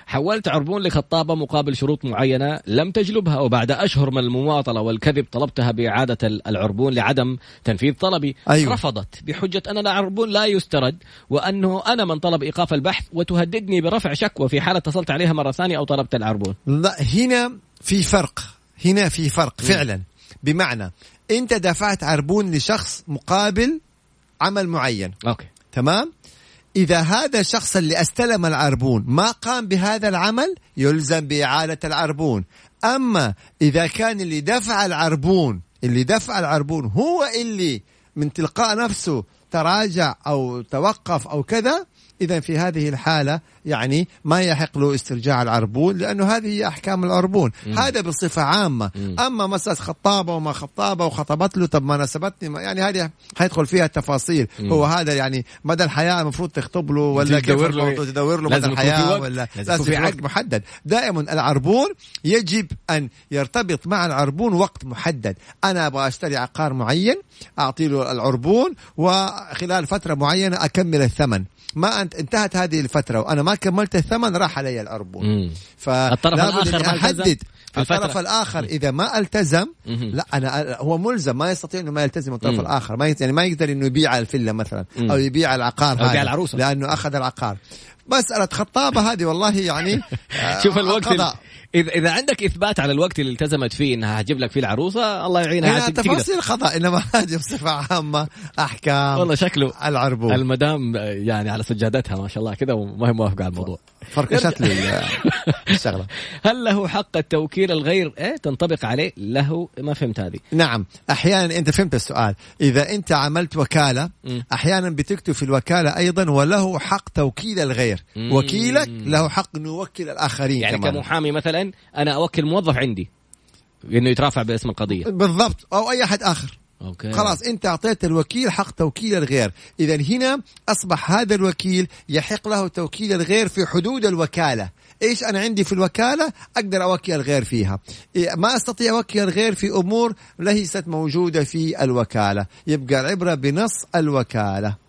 حولت عربون لخطابة مقابل شروط معينة لم تجلبها وبعد أشهر من المماطلة والكذب طلبتها بإعادة العربون لعدم تنفيذ طلبي أيوة. رفضت بحجة أن العربون لا يسترد وأنه أنا من طلب إيقاف البحث وتهددني برفع شكوى في حالة اتصلت عليها مرة ثانية أو طلبت العربون. لا هنا في فرق. هنا في فرق فعلا. بمعنى أنت دفعت عربون لشخص مقابل عمل معين. أوكي. تمام؟ إذا هذا الشخص اللي أستلم العربون ما قام بهذا العمل يلزم بإعادة العربون. أما إذا كان اللي دفع العربون اللي دفع العربون هو اللي من تلقاء نفسه تراجع أو توقف أو كذا إذا في هذه الحالة يعني ما يحق له استرجاع العربون لأنه هذه هي أحكام العربون. مم. هذا بصفة عامة. مم. أما مسألة خطابة وما خطابة وخطبت له طب ما نسبتني يعني هذه حيدخل فيها التفاصيل. مم. هو هذا يعني مدى الحياة المفروض تخطب له ولا تدور له تدور له مدى الحياة ولا لازم في وقت. محدد. دائما العربون يجب أن يرتبط مع العربون وقت محدد. أنا أبغى أشتري عقار معين أعطي له العربون وخلال فترة معينة أكمل الثمن. ما انتهت هذه الفترة وأنا ما كملت الثمن راح علي العربون فالطرف الآخر ما أحدد. الطرف الآخر إذا ما التزم لا أنا هو ملزم ما يستطيع إنه ما يلتزم الطرف الآخر. ما يعني ما يقدر إنه يبيع الفيلا مثلا أو يبيع العقار أو يبيع العروسة. لأنه أخذ العقار. مسألة خطابة هذه والله يعني شوف الوقت اذا إذا عندك إثبات على الوقت اللي التزمت فيه إنها هتجيب لك فيه العروسة الله يعينها تفاصيل خطا إنما هذه بصفة عامة أحكام والله شكله العربون. المدام يعني على سجادتها ما شاء الله كذا وما هي موافقة على الموضوع. فركشت لي الشغلة. هل له حق التوكيل الغير إيه تنطبق عليه؟ له ما فهمت هذه. نعم. أحيانا أنت فهمت السؤال. إذا أنت عملت وكالة أحيانا بتكتب في الوكالة أيضا وله حق توكيل الغير. وكيلك له حق انه يوكل الآخرين يعني كمان. كمحامي مثلا أنا أوكل موظف عندي. إنه يترافع باسم القضية. بالضبط. أو أي أحد آخر. أوكي. خلاص أنت أعطيت الوكيل حق توكيل الغير. اذا هنا أصبح هذا الوكيل يحق له توكيل الغير في حدود الوكالة. إيش أنا عندي في الوكالة؟ أقدر أوكل الغير فيها. إيه، ما أستطيع أوكل الغير في أمور ليست موجودة في الوكالة. يبقى العبرة بنص الوكالة.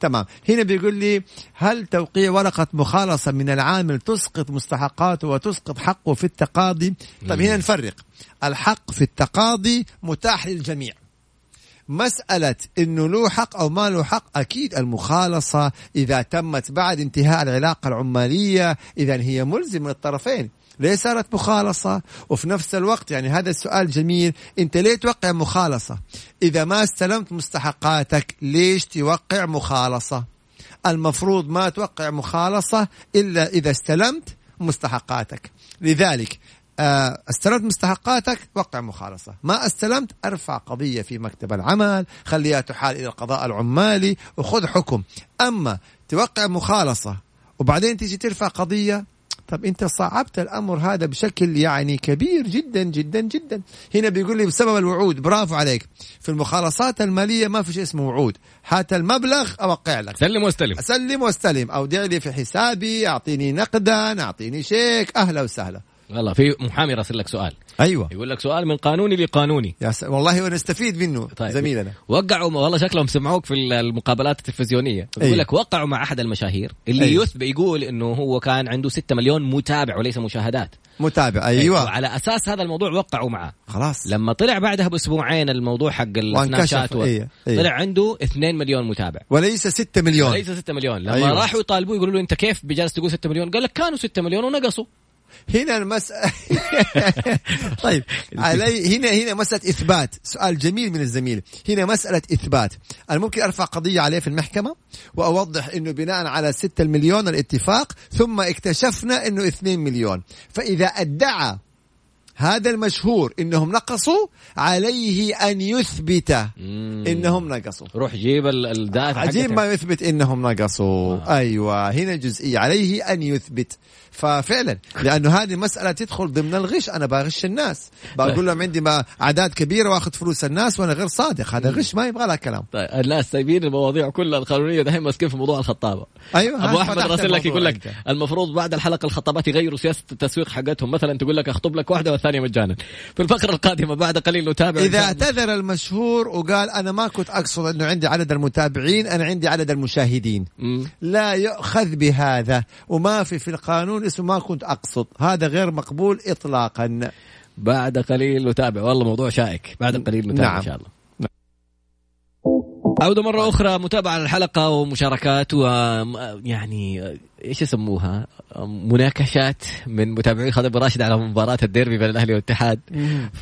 تمام. هنا بيقول لي هل توقيع ورقة مخالصة من العامل تسقط مستحقاته وتسقط حقه في التقاضي؟ طيب هنا نفرق. الحق في التقاضي متاح للجميع. مسألة إنه له حق أو ما له حق أكيد المخالصة إذا تمت بعد انتهاء العلاقة العمالية اذا هي ملزمة للطرفين ليه صارت مخالصة؟ وفي نفس الوقت يعني هذا السؤال جميل. انت ليه توقع مخالصة؟ إذا ما استلمت مستحقاتك ليش توقع مخالصة؟ المفروض ما توقع مخالصة إلا إذا استلمت مستحقاتك. لذلك آه، استلمت مستحقاتك وقع مخالصة. ما استلمت ارفع قضية في مكتب العمل خليها تحال إلى القضاء العمالي وخذ حكم. أما توقع مخالصة وبعدين تيجي ترفع قضية طب انت صعبت الامر هذا بشكل يعني كبير جدا جدا جدا. هنا بيقول لي بسبب الوعود. برافو عليك. في المخالصات المالية ما في شيء اسمه وعود. هات المبلغ أوقع لك. سلم واستلم. سلم واستلم. أودع لي في حسابي أعطيني نقدا أعطيني شيك. أهلا وسهلا. والله في محامي راسل لك سؤال. أيوه. يقول لك سؤال من قانوني لقانوني. يا س... والله ونستفيد منه طيب. زميلنا. وقعوا والله شكلهم سمعوك في المقابلات التلفزيونية. يقول أيوه. لك وقعوا مع أحد المشاهير اللي أيوه. يثبت يقول إنه هو كان عنده 6 مليون متابع وليس مشاهدات. متابع أيوه. وعلى أساس هذا الموضوع وقعوا معه. خلاص. لما طلع بعدها بأسبوعين الموضوع حق السناب شات و... أيه. أيه. طلع عنده 2 مليون متابع. وليس 6 مليون. وليس 6 مليون. لما أيوه. راحوا يطالبوه يقولوا له أنت كيف بجالس تقول 6 مليون؟ قال لك كانوا 6 مليون ونقصوا. هنا المسألة طيب علي هنا هنا مسألة إثبات. سؤال جميل من الزميل. هنا مسألة إثبات. أنا ممكن أرفع قضية عليه في المحكمة وأوضح أنه بناء على 6 مليون الاتفاق ثم اكتشفنا أنه 2 مليون. فإذا أدعى هذا المشهور إنهم نقصوا عليه أن يثبت إنهم نقصوا. روح جيب الداتا عجيب ما يثبت إنهم نقصوا. آه. أيوه هنا جزئية. عليه أن يثبت. ففعلا لأنه هذه مساله تدخل ضمن الغش. أنا بغش الناس. بقول لهم عندي أعداد كبيرة وأخذ فلوس الناس وأنا غير صادق. هذا غش ما يبغى لها كلام. طيب الناس سايبين المواضيع كلها القانونية. دحين ماسكين في موضوع الخطابة. أيوه أبو أحمد راسل لك يقول لك المفروض بعد الحلقة الخطابات يغيروا سياسة التسويق حقتهم. مثلا تقول لك أخطب لك واحدة والثانية مجانا. في الفقرة القادمة بعد قليل نتابع إذا اعتذر المشهور وقال أنا ما كنت أقصد أنه عندي عدد المتابعين أنا عندي عدد المشاهدين. م. لا يؤخذ بهذا وما في في القانون اسمه ما كنت أقصد. هذا غير مقبول اطلاقا. بعد قليل نتابع. والله موضوع شائك. بعد قليل نتابع نعم. إن شاء الله. عودة مرة أخرى. متابعة للحلقة ومشاركات ويعني إيش يسموها؟ مناكشات من متابعي خالد راشد على مباراة الديربي بين الأهلي والاتحاد.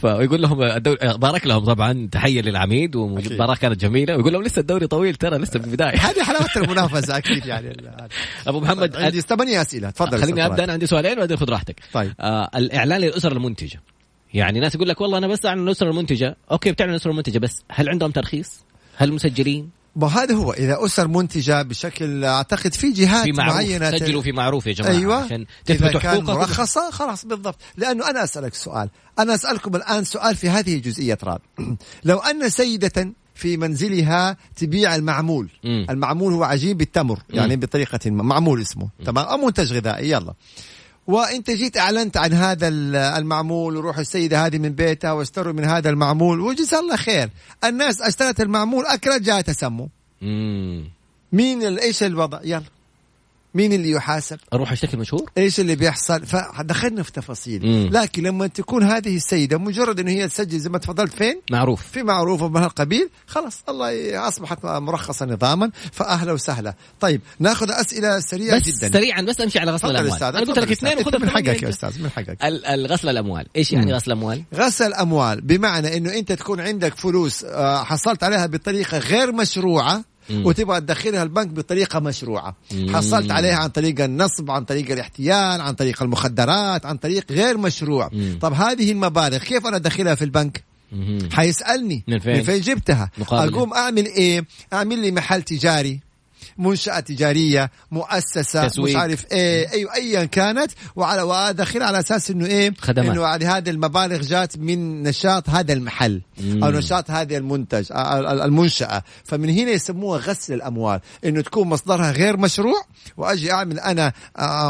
فيقول لهم الدوري بارك لهم طبعا تحية للعميد والمباراه كانت جميلة. ويقول لهم لسه الدوري طويل ترى لسه في البداية. هذه حلاوة المنافسة أكيد يعني. أبو محمد عندي ثمانية أسئلة. تفضل خليني أبدأ أنا عندي سؤالين وبعدين خذ راحتك. طيب. آه الإعلان للأسر المنتجة. يعني ناس يقول لك والله أنا بس عن الاسره المنتجة. أوكي بتعمل الاسره المنتجة بس هل عندهم ترخيص؟ هل مسجلين؟ وهذا هو. إذا أسر منتجة بشكل أعتقد في جهات في معروف. معينة سجلوا في معروف يا جماعة أيوه. عشان تثبتوا حقوقكم. مرخصة خلاص بالضبط. لأنه أنا أسألك سؤال. أنا أسألكم الآن سؤال في هذه الجزئية راد لو أن سيدة في منزلها تبيع المعمول مم. المعمول هو عجين بالتمر يعني بطريقة ما معمول اسمه تمام؟ أو منتج غذائي يلا. وانت جيت أعلنت عن هذا ال- المعمول وروح السيدة هذه من بيتها واشتروا من هذا المعمول وجزا الله خير. الناس أشترت المعمول اكلت جاء تسمم مم. مين إيش الوضع؟ يلا. مين اللي يحاسب؟ أروح أشتكي مشهور إيش اللي بيحصل؟ فدخلنا في تفاصيل. مم. لكن لما تكون هذه السيدة مجرد إنه هي تسجل زي ما تفضلت فين؟ معروف. في معروف من هالقبيل خلاص الله أصبحت مرخصة نظاما. فأهلا وسهلا. طيب ناخذ أسئلة سريعة بس جدا. سريعا بس أمشي على غسل الأموال. أنا قلت لك اثنين. وخذ من حقك يا. أستاذ من حقك. الغسل الأموال. إيش يعني غسل اموال غسل أموال. بمعنى إنه أنت تكون عندك فلوس آه، حصلت عليها بطريقة غير مشروعة مم. وتبغى تدخلها البنك بطريقة مشروعة. حصلت عليها عن طريق النصب عن طريق الاحتيال عن طريق المخدرات عن طريق غير مشروع. طب هذه المبالغ كيف أنا أدخلها في البنك. حيسألني من فين؟ من فين جبتها مقابل. أقوم أعمل إيه أعمل لي محل تجاري منشأة تجارية مؤسسة تسويق. مش عارف إيه أيوه ايا كانت وعلى وادخل على أساس إنه إيه خدمات. إنه هذه هذه المبالغ جات من نشاط هذا المحل مم. أو نشاط هذه المنتج ال- ال- المنشأة فمن هنا يسموها غسل الأموال إنه تكون مصدرها غير مشروع وأجي أعمل أنا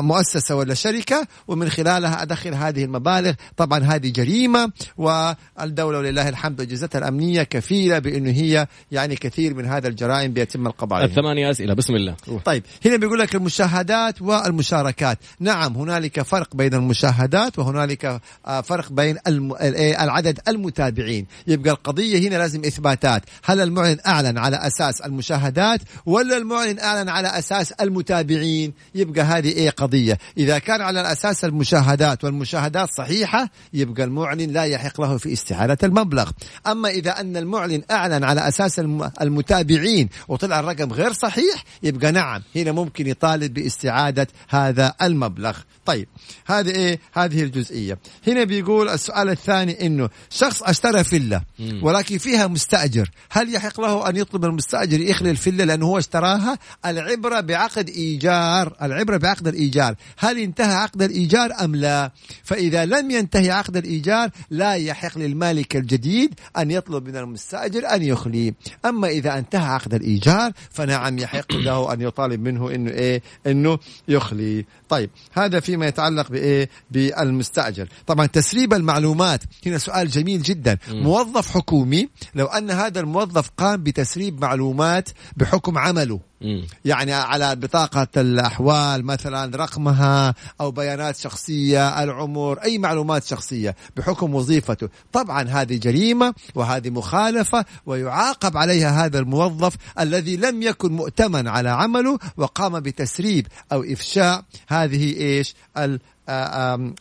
مؤسسة ولا شركة ومن خلالها أدخل هذه المبالغ طبعا هذه جريمة والدولة ولله الحمد اجهزتها الأمنية كفيلة بإنه هي يعني كثير من هذا الجرائم بيتم القضاء عليها الثمانية أسئلة. بسم الله. طيب هنا بيقول لك المشاهدات والمشاركات. نعم هنالك فرق بين المشاهدات وهنالك آه، فرق بين إيه، العدد المتابعين. يبقى القضية هنا لازم إثباتات. هل المعلن أعلن على أساس المشاهدات ولا المعلن أعلن على أساس المتابعين؟ يبقى هذه إيه قضية. إذا كان على أساس المشاهدات والمشاهدات صحيحة يبقى المعلن لا يحق له في استعادة المبلغ. أما إذا أن المعلن أعلن على أساس الم- المتابعين وطلع الرقم غير صحيح يبقى نعم هنا ممكن يطالب باستعادة هذا المبلغ. طيب هذه إيه؟ هذه الجزئية. هنا بيقول السؤال الثاني إنه شخص اشترى فيلا. ولكن فيها مستأجر. هل يحق له أن يطلب المستأجر يخلي الفيلا لأنه هو اشتراها؟ العبرة بعقد إيجار العبرة بعقد الإيجار. هل انتهى عقد الإيجار أم لا؟ فإذا لم ينتهي عقد الإيجار لا يحق للمالك الجديد أن يطلب من المستأجر أن يخلي أما إذا انتهى عقد الإيجار فنعم يحق له أن يطالب منه إنه إيه إنه يخلي. طيب هذا فيما يتعلق بإيه؟ بالمستأجر. طبعا تسريب المعلومات هنا سؤال جميل جدا. موظف حكومي لو أن هذا الموظف قام بتسريب معلومات بحكم عمله مم. يعني على بطاقة الأحوال مثلا رقمها أو بيانات شخصية العمر أي معلومات شخصية بحكم وظيفته. طبعا هذه جريمة وهذه مخالفة ويعاقب عليها هذا الموظف الذي لم يكن مؤتمن على عمله وقام بتسريب أو إفشاء هذه إيش؟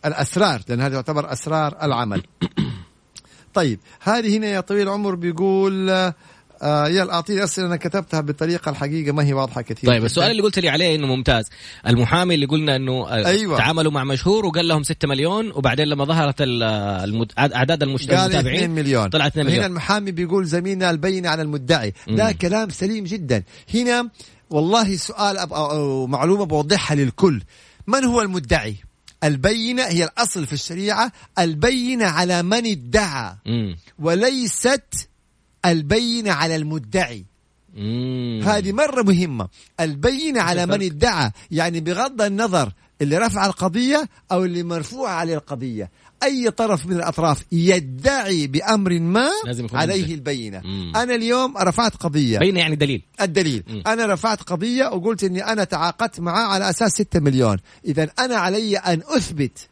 الأسرار لأن هذه تعتبر أسرار العمل. طيب هذه هنا يا طويل العمر بيقول آه، آه يلا أعطيني أسئلة أنا كتبتها بطريقه الحقيقة ما هي واضحة كثير طيب السؤال اللي قلت لي عليه إنه ممتاز. المحامي اللي قلنا إنه آه، أيوة. تعاملوا مع مشهور وقال لهم 6 مليون وبعدين لما ظهرت ال- المد... أعداد قال 2 المتابعين مليون. طلعت 2 هنا مليون المحامي بيقول زميلنا البينة على المدعي. ده. كلام سليم جدا. هنا والله سؤال أو معلومة بوضحها للكل. من هو المدعي؟ البينة هي الأصل في الشريعة. البينة على من ادعى. وليست البينة على المدعي. هذه مرة مهمة البينة على من ادعى يعني بغض النظر اللي رفع القضية أو اللي مرفوع عليه القضية أي طرف من الأطراف يدعي بأمر ما لازم عليه مدعي. البينة مم. أنا اليوم رفعت قضية بين يعني دليل الدليل مم. أنا رفعت قضية وقلت أني أنا تعاقدت معاه على أساس 6 مليون إذا أنا علي أن أثبت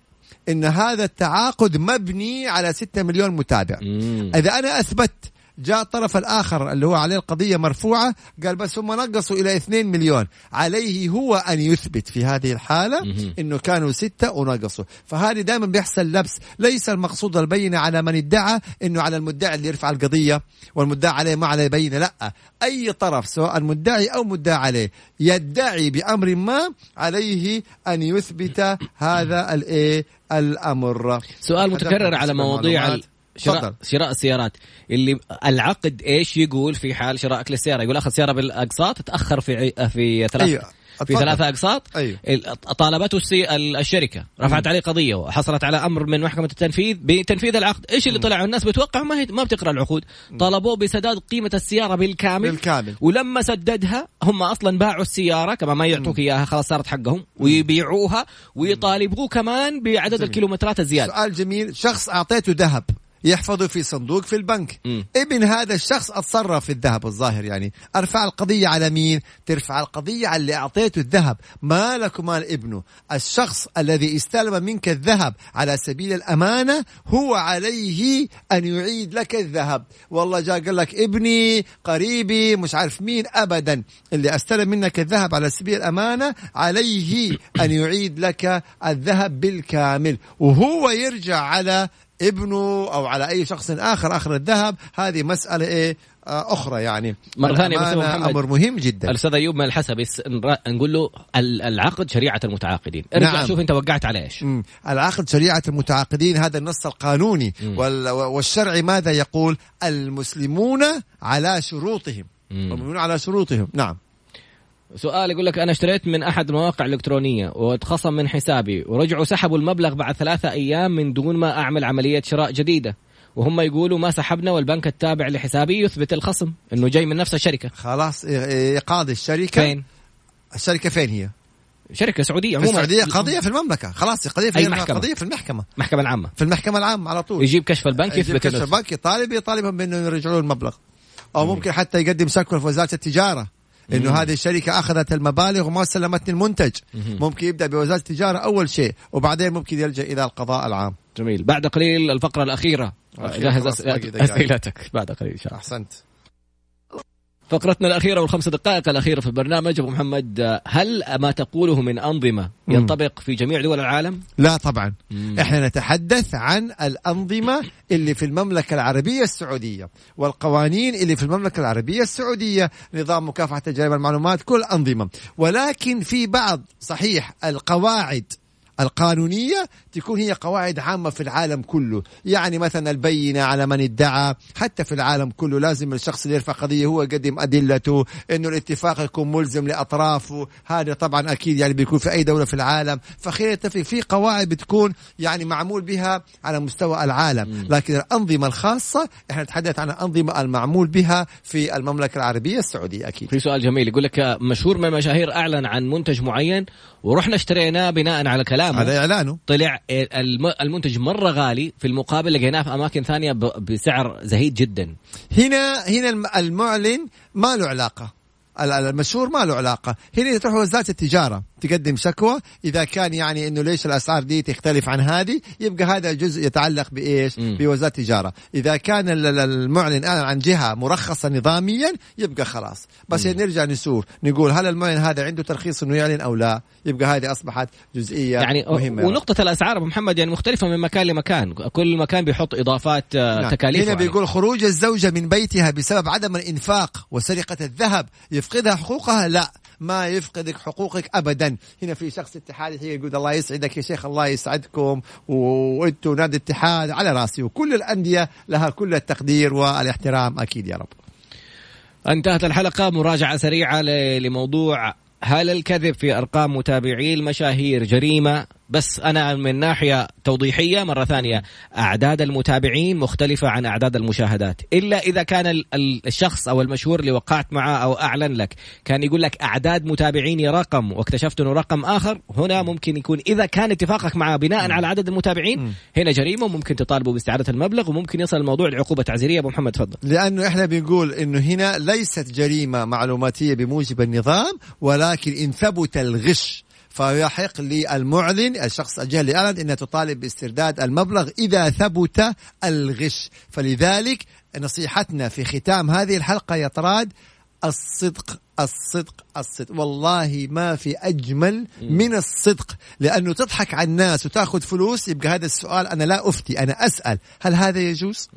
أن هذا التعاقد مبني على 6 مليون متابع مم. إذا أنا أثبت جاء الطرف الآخر اللي هو عليه القضية مرفوعة قال بس هم نقصوا إلى 2 مليون. عليه هو أن يثبت في هذه الحالة إنه كانوا ستة ونقصوا. فهذه دائما بيحصل لبس. ليس المقصود البينه على من ادعى إنه على المدعي اللي يرفع القضية والمدعي عليه ما عليه بينه لا. أي طرف سواء مدعي أو مدعي عليه يدعي بأمر ما عليه أن يثبت هذا الايه الأمر. سؤال متكرر على مواضيع شراء شراء السيارات. اللي العقد إيش يقول في حال شرائك للسيارة؟ يقول أخذ سيارة بالأقساط تأخر في في ثلاث أيوة. في ثلاثة أقساط. أيوه. طالبته الشركة. رفعت عليه قضية وحصلت على أمر من محكمة التنفيذ بتنفيذ العقد. إيش اللي طلع؟ الناس بتوقع ما هي ما بتقرأ العقود. طالبوه بسداد قيمة السيارة بالكامل. بالكامل. ولما سددها هم أصلا باعوا السيارة كما ما يعطوك إياها. خلاص صارت حقهم. ويبيعوها ويطالبوه كمان بعدد الكيلومترات الزيادة. سؤال جميل. شخص أعطيته ذهب. يحفظه في صندوق في البنك. م. ابن هذا الشخص اتصرف في الذهب الظاهر يعني. أرفع القضية على مين؟ ترفع القضية على اللي أعطيته الذهب. مالك ومال ابنه. الشخص الذي استلم منك الذهب على سبيل الأمانة هو عليه أن يعيد لك الذهب. والله جاء قال لك ابني قريبي مش عارف مين ابدا. اللي استلم منك الذهب على سبيل الأمانة عليه أن يعيد لك الذهب بالكامل. وهو يرجع على ابنه أو على أي شخص آخر آخر الذهب. هذه مسألة إيه؟ آه، أخرى يعني. مرة ثانية بس أمر مهم جدا. الأستاذ أيوب من الحسب نقول له العقد شريعة المتعاقدين. ارجع نعم. شوف أنت وقعت على إيش. العقد شريعة المتعاقدين هذا النص القانوني. وال... والشرعي ماذا يقول؟ المسلمون على شروطهم. المسلمون على شروطهم. نعم. سؤال يقول لك أنا اشتريت من أحد المواقع الالكترونيه واتخصم من حسابي ورجعوا سحبوا المبلغ بعد ثلاثة أيام من دون ما أعمل عملية شراء جديدة. وهم يقولوا ما سحبنا والبنك التابع لحسابي يثبت الخصم إنه جاي من نفس الشركة. خلاص يقاضي الشركة. فين؟ الشركة فين هي؟ شركة سعودية عموما. السعودية قضية في المملكة. خلاص قضية في المحكمة. قضية في المحكمة. المحكمه العامة. في المحكمة العامة على طول. يجيب كشف البنك يثبت كشف البنك يطالب يطالبهم بانه يرجعوا المبلغ. أو ممكن حتى يقدم شكوى في وزارة التجارة. إنه هذه الشركة أخذت المبالغ وما سلمتني المنتج. ممكن يبدأ بوزارة التجارة أول شيء وبعدين ممكن يلجأ إلى القضاء العام. جميل. بعد قليل الفقرة الأخيرة. جهز أسئلتك. بعد قليل إن شاء الله. أحسنت. فقرتنا الأخيرة والخمس دقائق الأخيرة في البرنامج أبو محمد هل ما تقوله من أنظمة ينطبق في جميع دول العالم؟ لا طبعا مم. إحنا نتحدث عن الأنظمة اللي في المملكة العربية السعودية والقوانين اللي في المملكة العربية السعودية نظام مكافحة جرائم المعلومات كل أنظمة ولكن في بعض صحيح القواعد القانونية تكون هي قواعد عامة في العالم كله. يعني مثلا البينة على من ادعى حتى في العالم كله لازم الشخص اللي يرفع قضية هو يقدم أدلته أنه الاتفاق يكون ملزم لأطرافه. هذا طبعا أكيد يعني بيكون في أي دولة في العالم. فخير يتفق في قواعد بتكون يعني معمول بها على مستوى العالم. لكن الأنظمة الخاصة إحنا نتحدث عن الأنظمة المعمول بها في المملكة العربية السعودية أكيد. في سؤال جميل يقول لك مشهور من المشاهير أعلن عن منتج معين ورحنا اشتريناه بناء على كلامه هذا إعلانه. طلع المنتج مرة غالي. في المقابل لقيناه في أماكن ثانية بسعر زهيد جدا. هنا هنا المعلن ما له علاقة. المشهور ما له علاقة. هنا تروح وزارة التجارة. تقدم شكوى. إذا كان يعني إنه ليش الأسعار دي تختلف عن هذه يبقى هذا جزء يتعلق بإيش؟ بوزارة التجارة. إذا كان المعلن اعلن عن جهة مرخصة نظاميا يبقى خلاص. بس نرجع نسور. نقول هل المعلن هذا عنده ترخيص إنه يعلن أو لا؟ يبقى هذه أصبحت جزئية يعني مهمة. ونقطة الأسعار أبو محمد يعني مختلفة من مكان لمكان. كل مكان بيحط إضافات آه، نعم. تكاليف هنا بيقول خروج الزوجة من بيتها بسبب عدم الإنفاق وسرقة الذهب يفقدها حقوقها؟ لا. ما يفقدك حقوقك ابدا. هنا في شخص اتحادي يقول الله يسعدك يا شيخ الله يسعدكم. وأنتم نادي الاتحاد على رأسي وكل الأندية لها كل التقدير والاحترام أكيد يا رب. انتهت الحلقة مراجعة سريعة لموضوع هل الكذب في أرقام متابعي المشاهير جريمة؟ بس أنا من ناحية توضيحية مرة ثانية أعداد المتابعين مختلفة عن أعداد المشاهدات. إلا إذا كان الشخص أو المشهور اللي وقعت معه أو أعلن لك كان يقول لك أعداد متابعيني رقم واكتشفت إنه رقم آخر هنا ممكن يكون إذا كان اتفاقك معه بناء على عدد المتابعين هنا جريمة وممكن تطالبوا باستعادة المبلغ وممكن يصل الموضوع لعقوبة تعزيريه أبو محمد تفضل. لأنه إحنا بنقول إنه هنا ليست جريمة معلوماتية بموجب النظام ولكن إن ثبت الغش فيحق للمعلن الشخص الجهة اللي أعلن أنها تطالب باسترداد المبلغ إذا ثبت الغش. فلذلك نصيحتنا في ختام هذه الحلقة يا طراد الصدق الصدق الصدق. والله ما في أجمل من الصدق لأنه تضحك على الناس وتأخذ فلوس يبقى هذا السؤال أنا لا أفتي أنا أسأل. هل هذا يجوز؟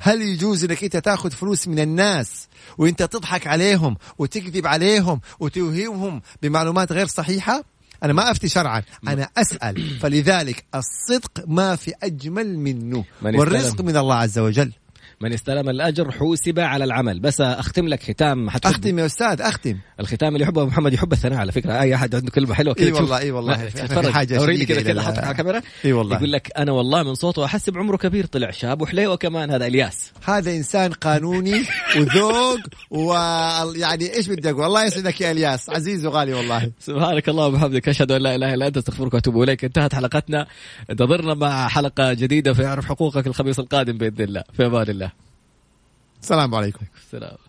هل يجوز أنك أنت تأخذ فلوس من الناس وأنت تضحك عليهم وتكذب عليهم وتوهمهم بمعلومات غير صحيحة؟ أنا ما أفتي شرعا. أنا أسأل. فلذلك الصدق ما في أجمل منه. والرزق من الله عز وجل. من استلم الأجر حوسب على العمل. بس أختم لك ختام حتحب أختم يا أستاذ أختم. الختام اللي يحبه محمد يحب الثناء على فكرة. أي أحد عنده كلمة حلوة كذا إي والله إي والله. تتفرج حاجة أوريني كذا كذا حط على الكاميرا. إي والله. يقول لك أنا والله من صوته أحسب عمره كبير طلع شاب وحليوه كمان هذا إلياس. هذا إنسان قانوني وذوق ويعني إيش بدي أقول؟ الله يسعدك يا إلياس. عزيز وغالي والله. سبحانك اللهم وبحمدك. أشهد أن لا إله إلا أنت أستغفرك وأتوب إليك. انتهت حلقتنا. انتظرنا مع حلقة جديدة في اعرف حقوقك الخميس القادم بإذن الله. في أمان الله. السلام عليكم. السلام.